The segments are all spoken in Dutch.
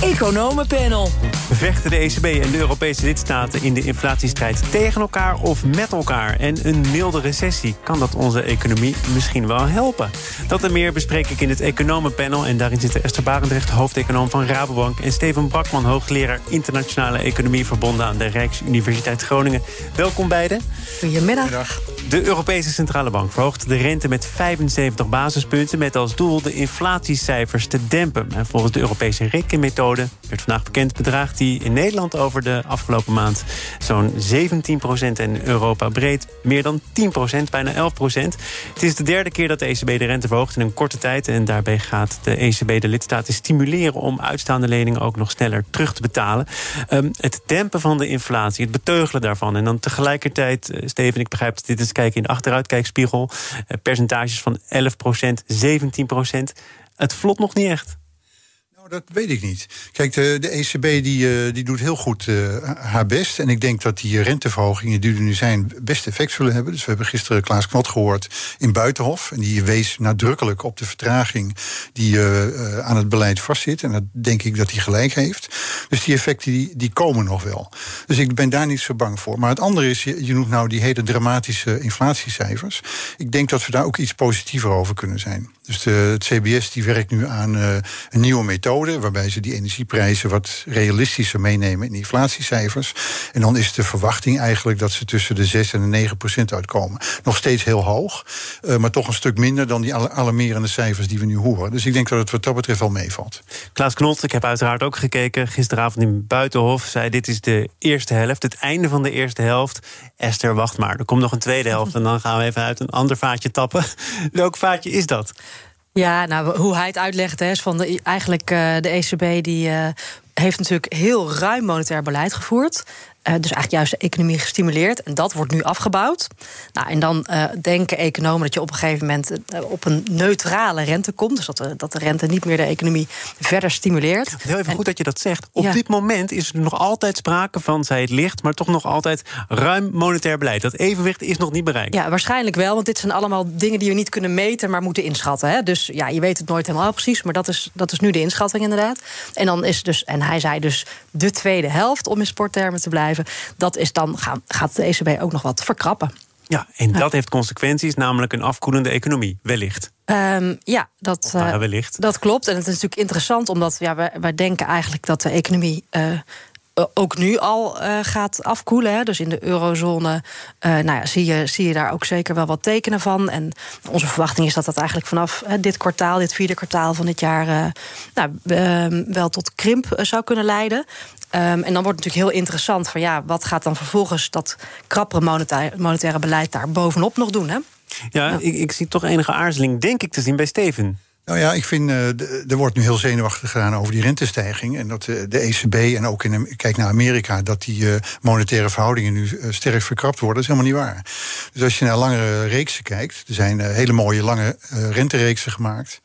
Economenpanel. Vechten de ECB en de Europese lidstaten in de inflatiestrijd tegen elkaar of met elkaar? En een milde recessie, kan dat onze economie misschien wel helpen? Dat en meer bespreek ik in het Economenpanel. En daarin zitten Esther Barendrecht, hoofdeconoom van Rabobank... en Steven Brakman, hoogleraar internationale economie... verbonden aan de Rijksuniversiteit Groningen. Welkom beiden. Goedemiddag. De Europese Centrale Bank verhoogt de rente met 75 basispunten... met als doel de inflatiecijfers te dempen. En volgens de Europese rekenmethode werd vandaag bekend... bedraagt die in Nederland over de afgelopen maand zo'n 17% en in Europa breed meer dan 10% bijna 11% Het is de derde keer dat de ECB de rente verhoogt in een korte tijd... en daarbij gaat de ECB de lidstaten stimuleren... om uitstaande leningen ook nog sneller terug te betalen. Ehm, het dempen van de inflatie, het beteugelen daarvan... en dan tegelijkertijd, uh, Steven, ik begrijp dat dit is kijken in de achteruitkijkspiegel... Uh, percentages van 11% 17% Het vlot nog niet echt dat weet ik niet. Kijk, de, de ECB die, uh, die doet heel goed uh, haar best. En ik denk dat die renteverhogingen die er nu zijn... best effect zullen hebben. Dus we hebben gisteren Klaas Knot gehoord in Buitenhof. En die wees nadrukkelijk op de vertraging... die aan het beleid vastzit. En dat denk ik dat hij gelijk heeft. Dus die effecten die, die komen nog wel. Dus ik ben daar niet zo bang voor. Maar het andere is, je, noemt nou die hele dramatische inflatiecijfers. Ik denk dat we daar ook iets positiever over kunnen zijn. Dus de, het CBS die werkt nu aan een nieuwe methode... waarbij ze die energieprijzen wat realistischer meenemen in de inflatiecijfers. En dan is de verwachting eigenlijk dat ze tussen de 6 en de 9 procent uitkomen. Nog steeds heel hoog, uh, maar toch een stuk minder... dan die alarmerende cijfers die we nu horen. Dus ik denk dat het wat dat betreft wel meevalt. Klaas Knot, ik heb uiteraard ook gekeken. Gisteravond in Buitenhof zei dit is de eerste helft. Het einde van de eerste helft. Esther, wacht maar. Er komt nog een tweede helft en dan gaan we even uit een ander vaatje tappen. Welk vaatje is dat? Ja, nou, hoe hij het uitlegt, hè, is van eigenlijk uh, de ECB die uh, heeft natuurlijk heel ruim monetair beleid gevoerd. Uh, dus eigenlijk juist de economie gestimuleerd. En dat wordt nu afgebouwd. Nou, en dan uh, denken economen dat je op een gegeven moment uh, op een neutrale rente komt. Dus dat de, dat de rente niet meer de economie verder stimuleert. Heel even en, goed dat je dat zegt. Op ja. dit moment is er nog altijd sprake van, zij het licht, maar toch nog altijd ruim monetair beleid. Dat evenwicht is nog niet bereikt. Ja, waarschijnlijk wel. Want dit zijn allemaal dingen die we niet kunnen meten, maar moeten inschatten. Hè? Dus ja, je weet het nooit helemaal precies. Maar dat is, dat is nu de inschatting inderdaad. En dan is dus, en hij zei dus de tweede helft, om in sporttermen te blijven. Dat is dan gaan, gaat de ECB ook nog wat verkrappen. Ja, en dat heeft consequenties, namelijk een afkoelende economie, wellicht. Um, ja, dat, uh, wellicht. dat klopt. En het is natuurlijk interessant, omdat ja, wij, wij denken eigenlijk dat de economie uh, ook nu al uh, gaat afkoelen. Hè. Dus in de eurozone uh, nou ja, zie, je, zie je daar ook zeker wel wat tekenen van. En onze verwachting is dat dat eigenlijk vanaf dit kwartaal, dit vierde kwartaal van dit jaar, nou, ehm, wel tot krimp zou kunnen leiden. Um, en dan wordt het natuurlijk heel interessant van ja, wat gaat dan vervolgens dat krappere monetaire, monetaire beleid daar bovenop nog doen? Hè? Ja, ja. Ik, ik zie toch enige aarzeling, denk ik, te zien bij Steven. Nou ja, ik vind, uh, er wordt nu heel zenuwachtig gedaan over die rentestijging. En dat uh, de ECB en ook in, kijk naar Amerika, dat die uh, monetaire verhoudingen nu sterk verkrapt worden, dat is helemaal niet waar. Dus als je naar langere reeksen kijkt, er zijn hele mooie lange rentereeksen gemaakt.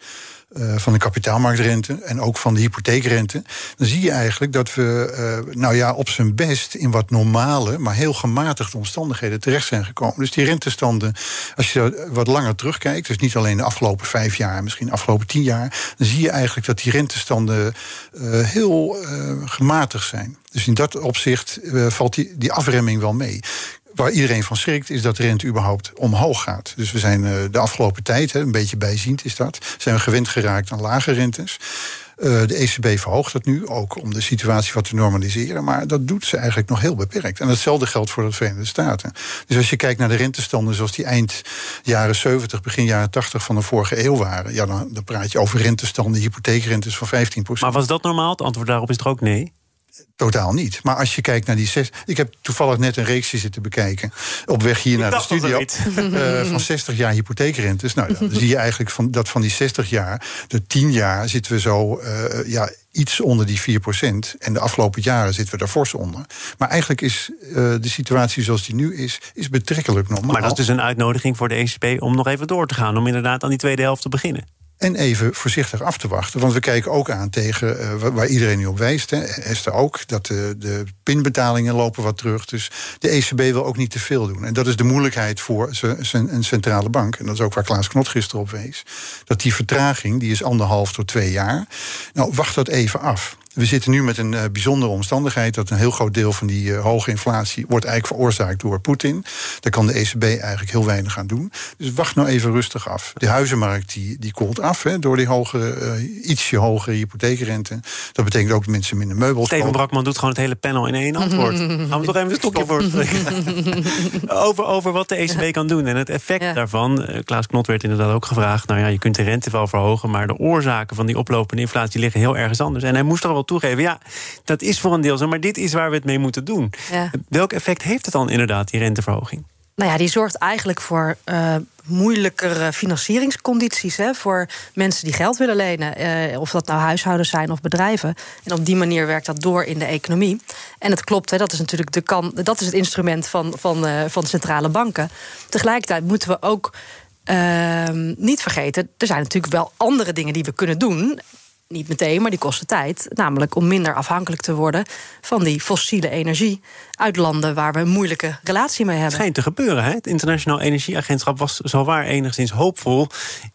Uh, van de kapitaalmarktrente en ook van de hypotheekrente. Dan zie je eigenlijk dat we, uh, nou ja, op zijn best in wat normale, maar heel gematigde omstandigheden terecht zijn gekomen. Dus die rentestanden, als je wat langer terugkijkt, dus niet alleen de afgelopen vijf jaar, misschien de afgelopen tien jaar, dan zie je eigenlijk dat die rentestanden uh, heel gematigd zijn. Dus in dat opzicht valt die, die afremming wel mee waar iedereen van schrikt, is dat de rente überhaupt omhoog gaat. Dus we zijn uh, de afgelopen tijd, een beetje bijziend is dat, zijn we gewend geraakt aan lage rentes. Uh, de ECB verhoogt dat nu, ook om de situatie wat te normaliseren. Maar dat doet ze eigenlijk nog heel beperkt. En hetzelfde geldt voor de Verenigde Staten. Dus als je kijkt naar de rentestanden zoals die eind jaren 70, begin jaren 80 van de vorige eeuw waren. Ja, dan, dan praat je over rentestanden, hypotheekrentes van 15% Maar was dat normaal? Het antwoord daarop is toch ook nee? Totaal niet. Maar als je kijkt naar die zes. Ik heb toevallig net een reeksje zitten bekijken. op weg hier naar de studio. Uh, van 60 jaar hypotheekrentes. Nou, dan zie je eigenlijk van, dat van die 60 jaar. de 10 jaar zitten we zo. Uh, ja, iets onder die 4% En de afgelopen jaren zitten we daar fors onder. Maar eigenlijk is uh, de situatie zoals die nu is. is betrekkelijk normaal. Maar dat is dus een uitnodiging voor de ECB om nog even door te gaan. om inderdaad aan die tweede helft te beginnen. En even voorzichtig af te wachten. Want we kijken ook aan tegen uh, waar iedereen nu op wijst. Hè, Esther ook. Dat de, de pinbetalingen lopen wat terug. Dus de ECB wil ook niet te veel doen. En dat is de moeilijkheid voor een centrale bank. En dat is ook waar Klaas Knot gisteren op wees. Dat die vertraging, die is anderhalf tot twee jaar. Nou, wacht dat even af. We zitten nu met een uh, bijzondere omstandigheid dat een heel groot deel van die uh, hoge inflatie wordt eigenlijk veroorzaakt door Poetin. Daar kan de ECB eigenlijk heel weinig aan doen. Dus wacht nou even rustig af. De huizenmarkt die, die koelt af hè, door die hogere, uh, ietsje hogere hypotheekrente. Dat betekent ook dat mensen minder meubels Steven Brakman doet gewoon het hele panel in één antwoord. Gaan we toch even een stokje voor over, over wat de ECB kan doen en het effect daarvan. Klaas Knot werd inderdaad ook gevraagd. Nou ja, je kunt de rente wel verhogen, maar de oorzaken van die oplopende inflatie liggen heel ergens anders. En hij moest er wel toegeven. Ja, dat is voor een deel zo, maar dit is waar we het mee moeten doen. Welk effect heeft het dan inderdaad, die renteverhoging? Nou ja, die zorgt eigenlijk voor uh, moeilijkere financieringscondities hè, voor mensen die geld willen lenen. Uh, of dat nou huishoudens zijn of bedrijven. En op die manier werkt dat door in de economie. En het klopt, hè, dat is natuurlijk de kan, dat is het instrument van, van, uh, van centrale banken. Tegelijkertijd moeten we ook. Ehm, niet vergeten, er zijn natuurlijk wel andere dingen die we kunnen doen niet meteen, maar die kosten tijd. Namelijk om minder afhankelijk te worden van die fossiele energie uit landen waar we een moeilijke relatie mee hebben. Het schijnt te gebeuren. Hè? Het Internationaal Energieagentschap was zowaar enigszins hoopvol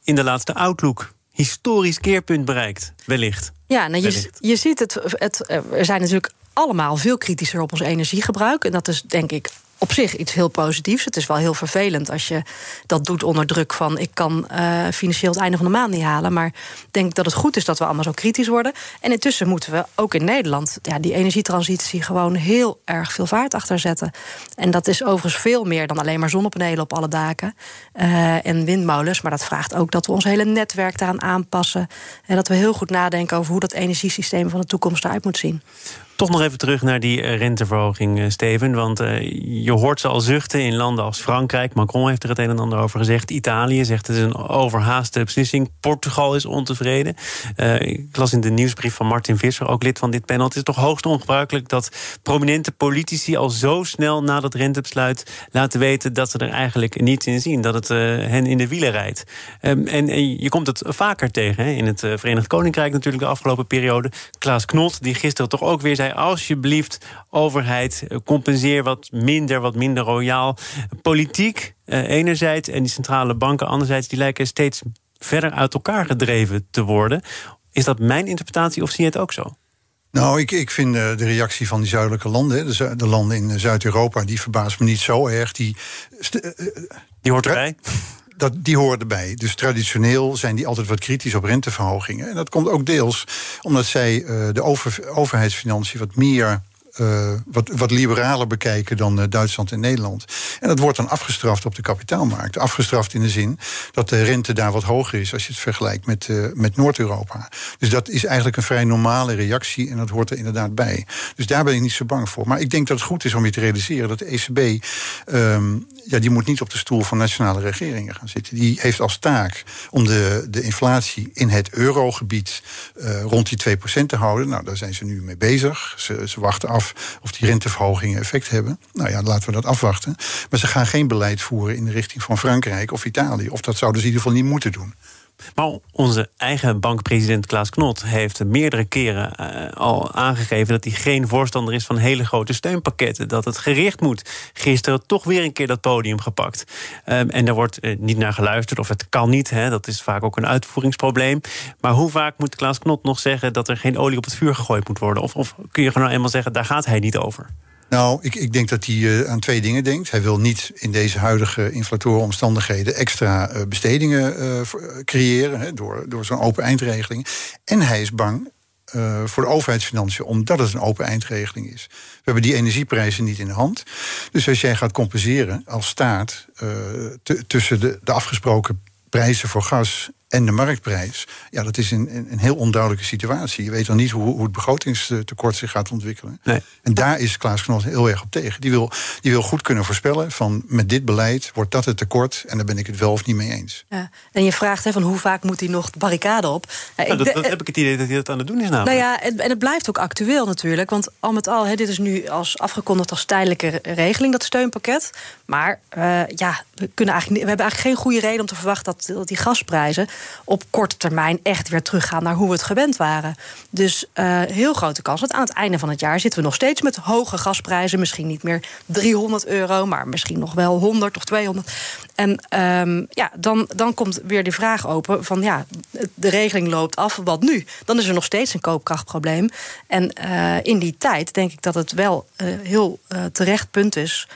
in de laatste outlook. Historisch keerpunt bereikt, wellicht. Ja, nou, je, je ziet het, het. Er zijn natuurlijk allemaal veel kritischer op ons energiegebruik. En dat is denk ik op zich iets heel positiefs. Het is wel heel vervelend als je dat doet onder druk van... ik kan uh, financieel het einde van de maand niet halen. Maar ik denk dat het goed is dat we allemaal zo kritisch worden. En intussen moeten we ook in Nederland... Ja, die energietransitie gewoon heel erg veel vaart achter zetten. En dat is overigens veel meer dan alleen maar zonnepanelen op alle daken... Uh, en windmolens. Maar dat vraagt ook dat we ons hele netwerk daaraan aanpassen... en dat we heel goed nadenken over hoe dat energiesysteem van de toekomst eruit moet zien. Toch nog even terug naar die eh, renteverhoging, eh, Steven. Want uh, je hoort ze al zuchten in landen als Frankrijk. Macron heeft er het een en ander over gezegd. Italië zegt het is een overhaaste beslissing. Portugal is ontevreden. Uh, ik las in de nieuwsbrief van Martin Visser, ook lid van dit panel. Het is toch hoogst ongebruikelijk dat prominente politici al zo snel na dat rentebesluit laten weten dat ze er eigenlijk niets in zien. Dat het hen in de wielen rijdt. Um, en, je komt het vaker tegen hè? in het Verenigd Koninkrijk natuurlijk de afgelopen periode. Klaas Knot, die gisteren toch ook weer zei alsjeblieft, overheid, eh, compenseer wat minder, wat minder royaal. Politiek eh, enerzijds en die centrale banken anderzijds, die lijken steeds verder uit elkaar gedreven te worden. Is dat mijn interpretatie of zie je het ook zo? Nou, ik, ik vind uh, de reactie van die zuidelijke landen, de, de landen in Zuid-Europa, die verbaast me niet zo erg. Die, die hoort erbij? dat, die horen erbij. Dus traditioneel zijn die altijd wat kritisch op renteverhogingen. En dat komt ook deels omdat zij uh, de over, overheidsfinanciën wat meer uh, wat, wat liberaler bekijken dan uh, Duitsland en Nederland. En dat wordt dan afgestraft op de kapitaalmarkt. Afgestraft in de zin dat de rente daar wat hoger is als je het vergelijkt met, uh, met Noord-Europa. Dus dat is eigenlijk een vrij normale reactie en dat hoort er inderdaad bij. Dus daar ben ik niet zo bang voor. Maar ik denk dat het goed is om je te realiseren dat de ECB. Um, ja, die moet niet op de stoel van nationale regeringen gaan zitten. Die heeft als taak om de, de inflatie in het eurogebied rond die 2% te houden. Nou, daar zijn ze nu mee bezig. Ze, ze wachten af of die renteverhogingen effect hebben. Nou ja, laten we dat afwachten. Maar ze gaan geen beleid voeren in de richting van Frankrijk of Italië. Of dat zouden ze in ieder geval niet moeten doen. Maar onze eigen bankpresident Klaas Knot heeft meerdere keren uh, al aangegeven dat hij geen voorstander is van hele grote steunpakketten. Dat het gericht moet. Gisteren toch weer een keer dat podium gepakt. Um, en daar wordt uh, niet naar geluisterd, of het kan niet. Hè, dat is vaak ook een uitvoeringsprobleem. Maar hoe vaak moet Klaas Knot nog zeggen dat er geen olie op het vuur gegooid moet worden? Of, of kun je gewoon eenmaal zeggen, daar gaat hij niet over? Nou, ik, ik denk dat hij uh, aan twee dingen denkt. Hij wil niet in deze huidige inflatoren omstandigheden extra uh, bestedingen uh, creëren hè, door, door zo'n open eindregeling. En hij is bang voor de overheidsfinanciën, omdat het een open eindregeling is. We hebben die energieprijzen niet in de hand. Dus als jij gaat compenseren als staat tussen de, de afgesproken prijzen voor gas en de marktprijs. Ja, dat is een, een heel onduidelijke situatie. Je weet dan niet hoe, hoe het begrotingstekort zich gaat ontwikkelen. Nee. En daar is Klaas Knot heel erg op tegen. Die wil, die wil goed kunnen voorspellen van met dit beleid wordt dat het tekort en daar ben ik het wel of niet mee eens. Ja. En je vraagt hè, van hoe vaak moet hij nog de barricade op? Ja, ik dat, de- dat heb ik het idee dat hij dat aan het doen is Nou namelijk. ja, en, en het blijft ook actueel natuurlijk. Want al met al, hè, dit is nu als afgekondigd als tijdelijke re- regeling, dat steunpakket. Maar eh, ja, we, kunnen eigenlijk, we hebben eigenlijk geen goede reden om te verwachten dat, dat die gasprijzen op korte termijn echt weer teruggaan naar hoe we het gewend waren. Dus eh, heel grote kans dat aan het einde van het jaar zitten we nog steeds met hoge gasprijzen. Misschien niet meer 300 euro, maar misschien nog wel 100 of 200. En ehm, ja, dan, dan komt weer die vraag open van ja, de regeling loopt af, wat nu? Dan is er nog steeds een koopkrachtprobleem. En eh, in die tijd denk ik dat het wel eh, heel terecht punt is.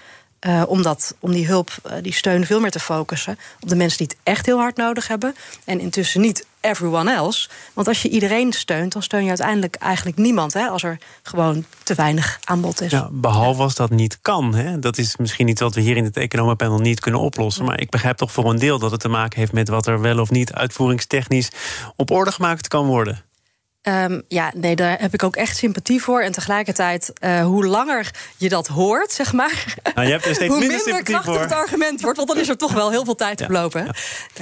Eh, om, dat, om die hulp, eh, die steun veel meer te focussen op de mensen die het echt heel hard nodig hebben. En intussen niet everyone else. Want als je iedereen steunt, dan steun je uiteindelijk eigenlijk niemand. Hè, als er gewoon te weinig aanbod is. Ja, behalve als dat niet kan. Hè. Dat is misschien iets wat we hier in het economenpanel niet kunnen oplossen. Maar ik begrijp toch voor een deel dat het te maken heeft met wat er wel of niet uitvoeringstechnisch op orde gemaakt kan worden. Ehm, ja, nee, daar heb ik ook echt sympathie voor. En tegelijkertijd, eh, hoe langer je dat hoort, zeg maar. Nou, je hebt er steeds hoe minder minder krachtig voor. het argument wordt. Want dan is er toch wel heel veel tijd verlopen. hè?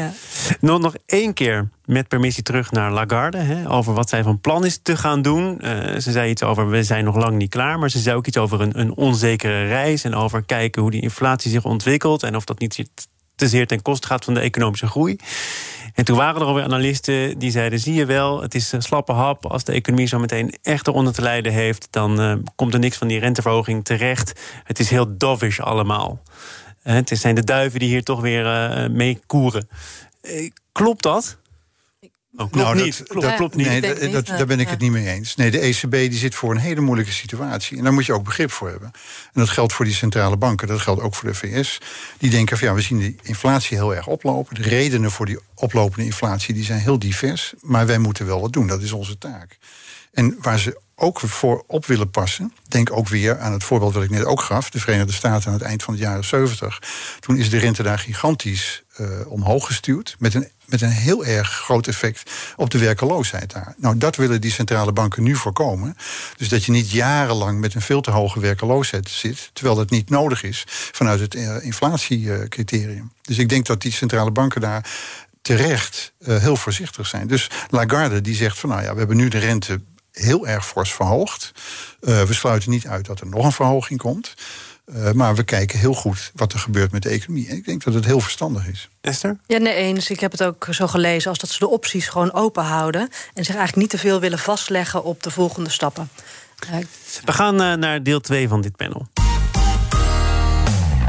Ja. Nog, nog één keer met permissie terug naar Lagarde. Hè, over wat zij van plan is te gaan doen. Eh, ze zei iets over we zijn nog lang niet klaar. Maar ze zei ook iets over een, een onzekere reis. En over kijken hoe die inflatie zich ontwikkelt. En of dat niet te zeer ten koste gaat van de economische groei. En toen waren er alweer analisten die zeiden: zie je wel, het is een slappe hap. Als de economie zo meteen echt eronder te lijden heeft, dan eh, komt er niks van die renteverhoging terecht. Het is heel dovish allemaal. Eh, het zijn de duiven die hier toch weer eh, mee koeren. Klopt dat? Oh, klopt Nou, dat- niet. Klopt, dat- klopt niet. Nee, denk dat, niet, dat- nee. daar ben ik Ja. het niet mee eens. Nee, de ECB die zit voor een hele moeilijke situatie. En daar moet je ook begrip voor hebben. En dat geldt voor die centrale banken, dat geldt ook voor de VS. Die denken van ja, we zien de inflatie heel erg oplopen. De redenen voor die oplopende inflatie die zijn heel divers. Maar wij moeten wel wat doen, dat is onze taak. En waar ze ook voor op willen passen, denk ook weer aan het voorbeeld wat ik net ook gaf, de Verenigde Staten aan het eind van de jaren 70. Toen is de rente daar gigantisch eh, omhoog gestuurd, met een, met een heel erg groot effect op de werkeloosheid daar. Nou, dat willen die centrale banken nu voorkomen. Dus dat je niet jarenlang met een veel te hoge werkeloosheid zit, terwijl dat niet nodig is vanuit het eh, inflatiecriterium. Dus ik denk dat die centrale banken daar terecht eh, heel voorzichtig zijn. Dus Lagarde die zegt van nou ja, we hebben nu de rente heel erg fors verhoogd. Eh, we sluiten niet uit dat er nog een verhoging komt. Eh, maar we kijken heel goed wat er gebeurt met de economie. En ik denk dat het heel verstandig is. Esther? Ja, nee eens. Ik heb het ook zo gelezen als dat ze de opties gewoon open houden. En zich eigenlijk niet te veel willen vastleggen op de volgende stappen. Eh, We gaan eh, naar deel 2 van dit panel.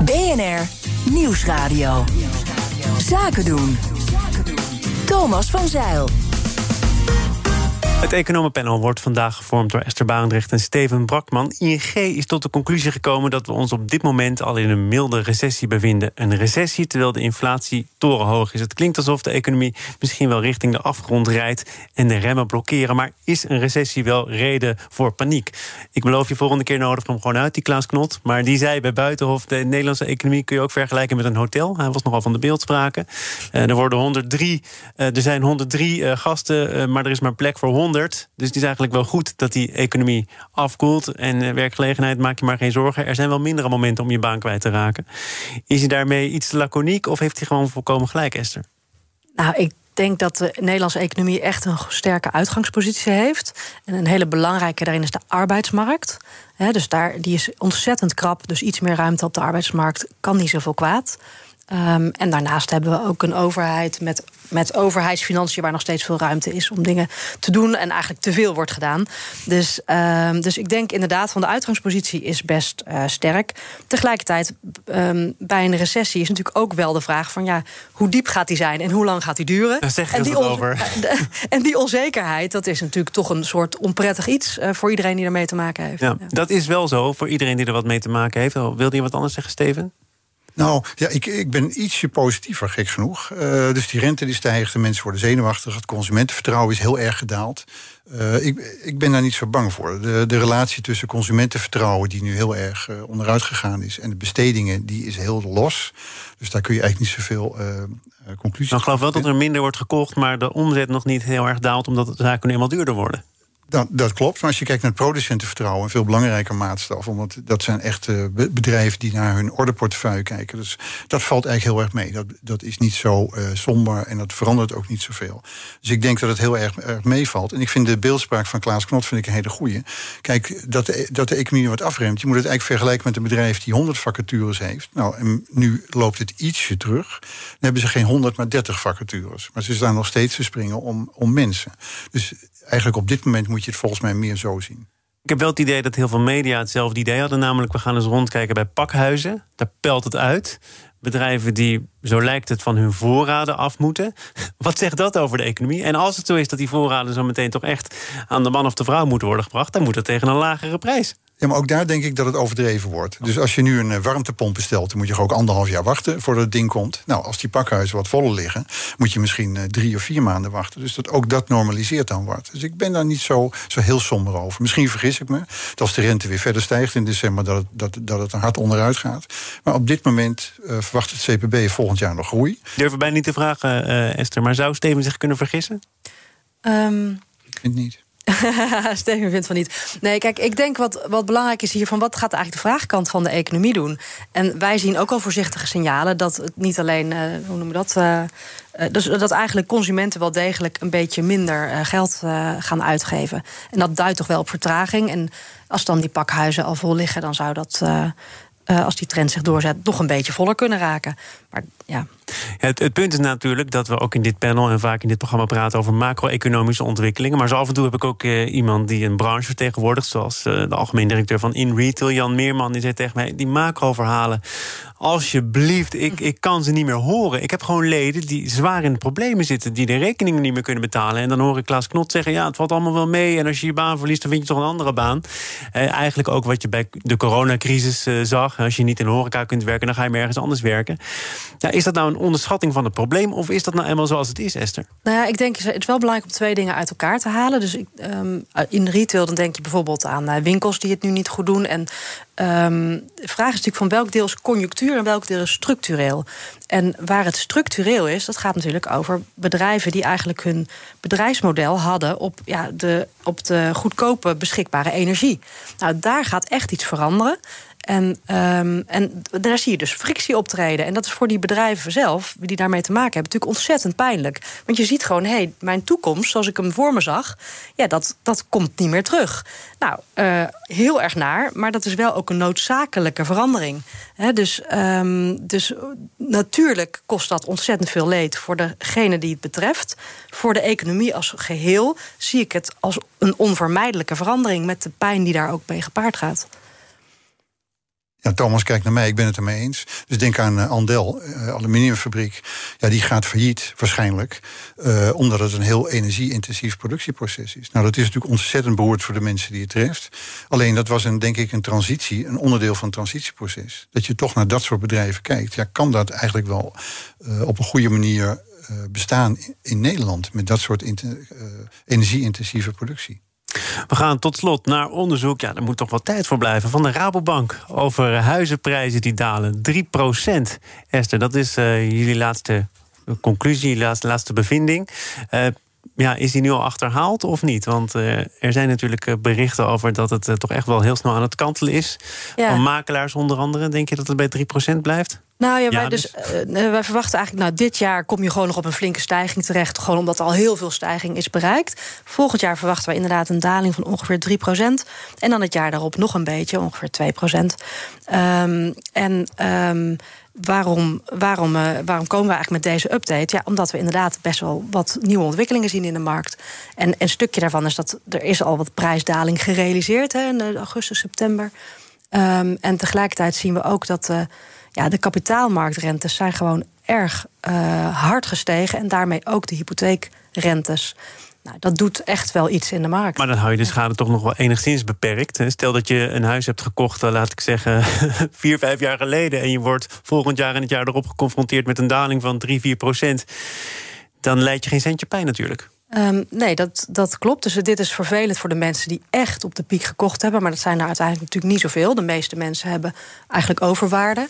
BNR Nieuwsradio. Zaken doen. Thomas van Zeil. Het economenpanel wordt vandaag gevormd door Esther Barendrecht en Steven Brakman. ING is tot de conclusie gekomen dat we ons op dit moment al in een milde recessie bevinden. Een recessie terwijl de inflatie torenhoog is. Het klinkt alsof de economie misschien wel richting de afgrond rijdt en de remmen blokkeren. Maar is een recessie wel reden voor paniek? Ik beloof je volgende keer nodig hem gewoon uit, die Klaas Knot. Maar die zei bij Buitenhof, de Nederlandse economie kun je ook vergelijken met een hotel. Hij was nogal van de beeldspraken. Eh, er, worden 103, eh, er zijn 103 eh, gasten, maar er is maar plek voor 100. Dus het is eigenlijk wel goed dat die economie afkoelt. En eh, werkgelegenheid, maak je maar geen zorgen. Er zijn wel mindere momenten om je baan kwijt te raken. Is hij daarmee iets laconiek of heeft hij gewoon volkomen gelijk, Esther? Nou, ik denk dat de Nederlandse economie echt een sterke uitgangspositie heeft. En een hele belangrijke daarin is de arbeidsmarkt. Dus daar, die is ontzettend krap. Dus iets meer ruimte op de arbeidsmarkt kan niet zoveel kwaad. Ehm, en daarnaast hebben we ook een overheid met, met overheidsfinanciën... waar nog steeds veel ruimte is om dingen te doen... en eigenlijk te veel wordt gedaan. Dus, ehm, dus ik denk inderdaad van de uitgangspositie is best eh, sterk. Tegelijkertijd, ehm, bij een recessie is natuurlijk ook wel de vraag... van ja, hoe diep gaat die zijn en hoe lang gaat die duren? Daar zeggen en ze die over. en die onzekerheid, dat is natuurlijk toch een soort onprettig iets... eh, voor iedereen die ermee te maken heeft. Ja, Ja. dat is wel zo voor iedereen die er wat mee te maken heeft. Wilde je wat anders zeggen, Steven? Nou, ja, ik, ik ben ietsje positiever, gek genoeg. Uh, dus die rente die stijgt, de mensen worden zenuwachtig... het consumentenvertrouwen is heel erg gedaald. Uh, ik, ik ben daar niet zo bang voor. De, de relatie tussen consumentenvertrouwen... die nu heel erg uh, onderuit gegaan is... en de bestedingen, die is heel los. Dus daar kun je eigenlijk niet zoveel conclusies... Nou, ik geloof wel dat er minder wordt gekocht... maar de omzet nog niet heel erg daalt... omdat de zaken nu eenmaal duurder worden. Dat, dat, klopt. Maar als je kijkt naar het producentenvertrouwen, een veel belangrijker maatstaf. Omdat dat zijn echt bedrijven die naar hun ordeportefeuille kijken. Dus dat valt eigenlijk heel erg mee. Dat, dat is niet zo uh, somber en dat verandert ook niet zoveel. Dus ik denk dat het heel erg, erg meevalt. En ik vind de beeldspraak van Klaas Knot vind ik een hele goeie. Kijk, dat de, dat de economie wat afremt. Je moet het eigenlijk vergelijken met een bedrijf die 100 vacatures heeft. Nou, en nu loopt het ietsje terug. Dan hebben ze geen 100, maar 30 vacatures. Maar ze staan nog steeds te springen om, om mensen. Dus eigenlijk op dit moment moet je het volgens mij meer zo zien. Ik heb wel het idee dat heel veel media hetzelfde idee hadden. Namelijk, we gaan eens rondkijken bij pakhuizen. Daar pelt het uit. Bedrijven die, zo lijkt het, van hun voorraden af moeten. Wat zegt dat over de economie? En als het zo is dat die voorraden zo meteen toch echt aan de man of de vrouw moeten worden gebracht, dan moet het tegen een lagere prijs. Ja, maar ook daar denk ik dat het overdreven wordt. Dus als je nu een eh, warmtepomp bestelt, dan moet je ook anderhalf jaar wachten voordat het ding komt. Nou, als die pakhuizen wat voller liggen, moet je misschien eh, drie of vier maanden wachten. Dus dat ook dat normaliseert dan wordt. Dus ik ben daar niet zo, zo heel somber over. Misschien vergis ik me dat als de rente weer verder stijgt in december, dat het, dat, dat het er hard onderuit gaat. Maar op dit moment uh, verwacht het CPB volgend jaar nog groei. Durf bijna niet te vragen, uh, Esther, maar zou Steven zich kunnen vergissen? Um... Ik vind niet. Steven vindt van niet. Nee, kijk, ik denk wat, wat belangrijk is hier... van wat gaat eigenlijk de vraagkant van de economie doen? En wij zien ook al voorzichtige signalen... dat het niet alleen, uh, hoe noemen we dat... Uh, dus dat eigenlijk consumenten wel degelijk een beetje minder geld gaan uitgeven. En dat duidt toch wel op vertraging. En als dan die pakhuizen al vol liggen, dan zou dat als die trend zich doorzet, nog een beetje voller kunnen raken. Maar ja. Het, punt is natuurlijk dat we ook in dit panel en vaak in dit programma praten over macro-economische ontwikkelingen. Maar zo af en toe heb ik ook uh, iemand die een branche vertegenwoordigt, zoals uh, de algemeen directeur van InRetail, Jan Meerman, die zei tegen mij: die macro-verhalen alsjeblieft, ik, ik kan ze niet meer horen. Ik heb gewoon leden die zwaar in de problemen zitten... die de rekeningen niet meer kunnen betalen. En dan hoor ik Klaas Knot zeggen, ja, het valt allemaal wel mee... en als je je baan verliest, dan vind je toch een andere baan. Eh, eigenlijk ook wat je bij de coronacrisis eh, zag. Als je niet in horeca kunt werken, dan ga je maar ergens anders werken. Ja, is dat nou een onderschatting van het probleem... of is dat nou eenmaal zoals het is, Esther? Nou ja, ik denk het is wel belangrijk om twee dingen uit elkaar te halen. Dus ik, um, in retail dan denk je bijvoorbeeld aan uh, winkels die het nu niet goed doen... en Um, de vraag is natuurlijk van welk deel is conjunctuur en welk deel is structureel. En waar het structureel is, dat gaat natuurlijk over bedrijven die eigenlijk hun bedrijfsmodel hadden op, ja, de, op de goedkope beschikbare energie. Nou, daar gaat echt iets veranderen. En, um, en daar zie je dus frictie optreden. En dat is voor die bedrijven zelf, die daarmee te maken hebben, natuurlijk ontzettend pijnlijk. Want je ziet gewoon, hé, hey, mijn toekomst, zoals ik hem voor me zag, ja, dat, dat komt niet meer terug. Nou, uh, heel erg naar, maar dat is wel ook een noodzakelijke verandering. Dus, um, dus natuurlijk kost dat ontzettend veel leed voor degene die het betreft. Voor de economie als geheel zie ik het als een onvermijdelijke verandering met de pijn die daar ook mee gepaard gaat. Ja, Thomas kijkt naar mij, ik ben het ermee eens. Dus denk aan uh, Andel, uh, aluminiumfabriek. Ja, die gaat failliet waarschijnlijk. Uh, omdat het een heel energie-intensief productieproces is. Nou, dat is natuurlijk ontzettend behoord voor de mensen die het treft. Alleen dat was een, denk ik een transitie, een onderdeel van het transitieproces. Dat je toch naar dat soort bedrijven kijkt. Ja, kan dat eigenlijk wel op een goede manier bestaan in Nederland met dat soort energie-intensieve productie? We gaan tot slot naar onderzoek. Ja, er moet toch wat tijd voor blijven. Van de Rabobank over huizenprijzen die dalen. 3% Esther, dat is uh, jullie laatste conclusie, laatste, laatste bevinding. Uh, ja, is die nu al achterhaald of niet? Want uh, er zijn natuurlijk berichten over dat het toch echt wel heel snel aan het kantelen is. Ja. Van makelaars onder andere. Denk je dat het bij 3% blijft? Nou ja, wij, dus, uh, wij verwachten eigenlijk, nou, dit jaar kom je gewoon nog op een flinke stijging terecht. Gewoon omdat er al heel veel stijging is bereikt. Volgend jaar verwachten wij inderdaad een daling van ongeveer 3% En dan het jaar daarop nog een beetje, ongeveer 2 um, en. Um, Waarom, waarom, uh, waarom komen we eigenlijk met deze update? Ja, omdat we inderdaad best wel wat nieuwe ontwikkelingen zien in de markt. En een stukje daarvan is dat er is al wat prijsdaling gerealiseerd hè, in augustus, september. Um, en tegelijkertijd zien we ook dat uh, ja, de kapitaalmarktrentes zijn gewoon erg uh, hard gestegen. En daarmee ook de hypotheekrentes. Nou, dat doet echt wel iets in de markt. Maar dan hou je de schade toch nog wel enigszins beperkt. Stel dat je een huis hebt gekocht, eh, laat ik zeggen, vier, vijf jaar geleden. En je wordt volgend jaar en het jaar erop geconfronteerd met een daling van 3, 4 procent. Dan leid je geen centje pijn natuurlijk. Um, nee, dat, dat klopt. Dus dit is vervelend voor de mensen die echt op de piek gekocht hebben. Maar dat zijn er uiteindelijk natuurlijk niet zoveel. De meeste mensen hebben eigenlijk overwaarde.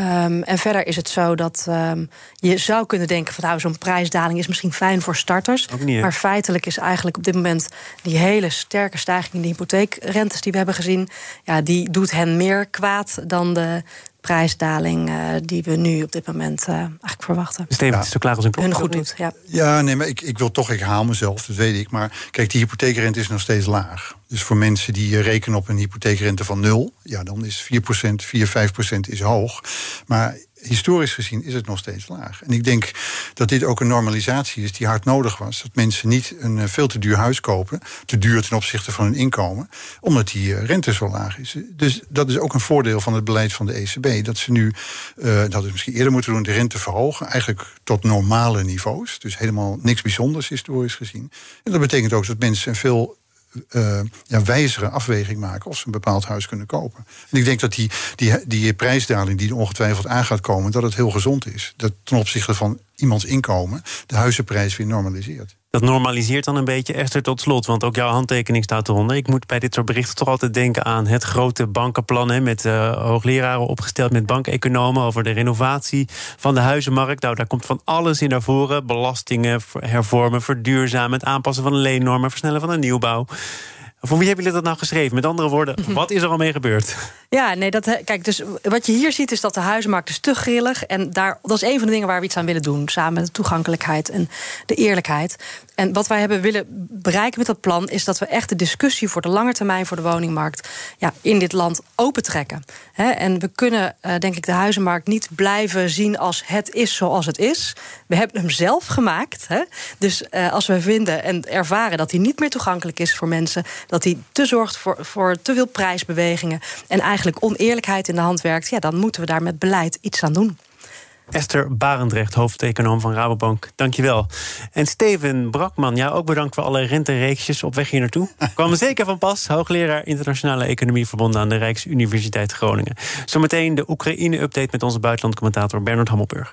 Um, en verder is het zo dat um, je zou kunnen denken van nou, zo'n prijsdaling is misschien fijn voor starters. Niet, maar feitelijk is eigenlijk op dit moment die hele sterke stijging in de hypotheekrentes die we hebben gezien, ja, die doet hen meer kwaad dan de prijsdaling uh, die we nu op dit moment uh, eigenlijk verwachten. Steven, ja. is zo klaar als een klok. Hun goed doet, ja. Ja, nee, maar ik, ik wil toch, ik haal mezelf, dat weet ik. Maar kijk, die hypotheekrente is nog steeds laag. Dus voor mensen die rekenen op een hypotheekrente van nul, ja, dan is 4%, 4, 5% is hoog. Maar historisch gezien is het nog steeds laag. En ik denk dat dit ook een normalisatie is die hard nodig was. Dat mensen niet een veel te duur huis kopen, te duur ten opzichte van hun inkomen, omdat die rente zo laag is. Dus dat is ook een voordeel van het beleid van de ECB. Dat ze nu, dat is misschien eerder moeten doen, de rente verhogen, eigenlijk tot normale niveaus. Dus helemaal niks bijzonders historisch gezien. En dat betekent ook dat mensen een veel uh, ja, wijzere afweging maken of ze een bepaald huis kunnen kopen. En ik denk dat die, die, die prijsdaling die er ongetwijfeld aan gaat komen, dat het heel gezond is. Dat ten opzichte van iemands inkomen de huizenprijs weer normaliseert. Dat normaliseert dan een beetje, Esther, tot slot. Want ook jouw handtekening staat eronder. Ik moet bij dit soort berichten toch altijd denken aan het grote bankenplan... Hè, met uh, hoogleraren opgesteld met bankeconomen... over de renovatie van de huizenmarkt. Nou, daar komt van alles in naar voren. Belastingen hervormen, verduurzamen... het aanpassen van leennormen, versnellen van de nieuwbouw. Voor wie hebben jullie dat nou geschreven? Met andere woorden, wat is er al mee gebeurd? Ja, nee, dat, kijk, dus wat je hier ziet is dat de huizenmarkt is te grillig. En daar, dat is een van de dingen waar we iets aan willen doen. Samen met de toegankelijkheid en de eerlijkheid. En wat wij hebben willen bereiken met dat plan... is dat we echt de discussie voor de lange termijn voor de woningmarkt... Ja, in dit land opentrekken. En we kunnen, uh, denk ik, de huizenmarkt niet blijven zien als het is zoals het is. We hebben hem zelf gemaakt. Dus uh, als we vinden en ervaren dat hij niet meer toegankelijk is voor mensen... dat hij te zorgt voor, voor te veel prijsbewegingen... en eigenlijk oneerlijkheid in de hand werkt... Ja, dan moeten we daar met beleid iets aan doen. Esther Barendrecht, hoofdeconoom van Rabobank. Dankjewel. En Steven Brakman, ja, ook bedankt voor alle rentereeksjes op weg hier naartoe. Kwam zeker van pas. Hoogleraar internationale economie verbonden aan de Rijksuniversiteit Groningen. Zometeen de Oekraïne-update met onze buitenlandcommentator Bernard Hammelburg.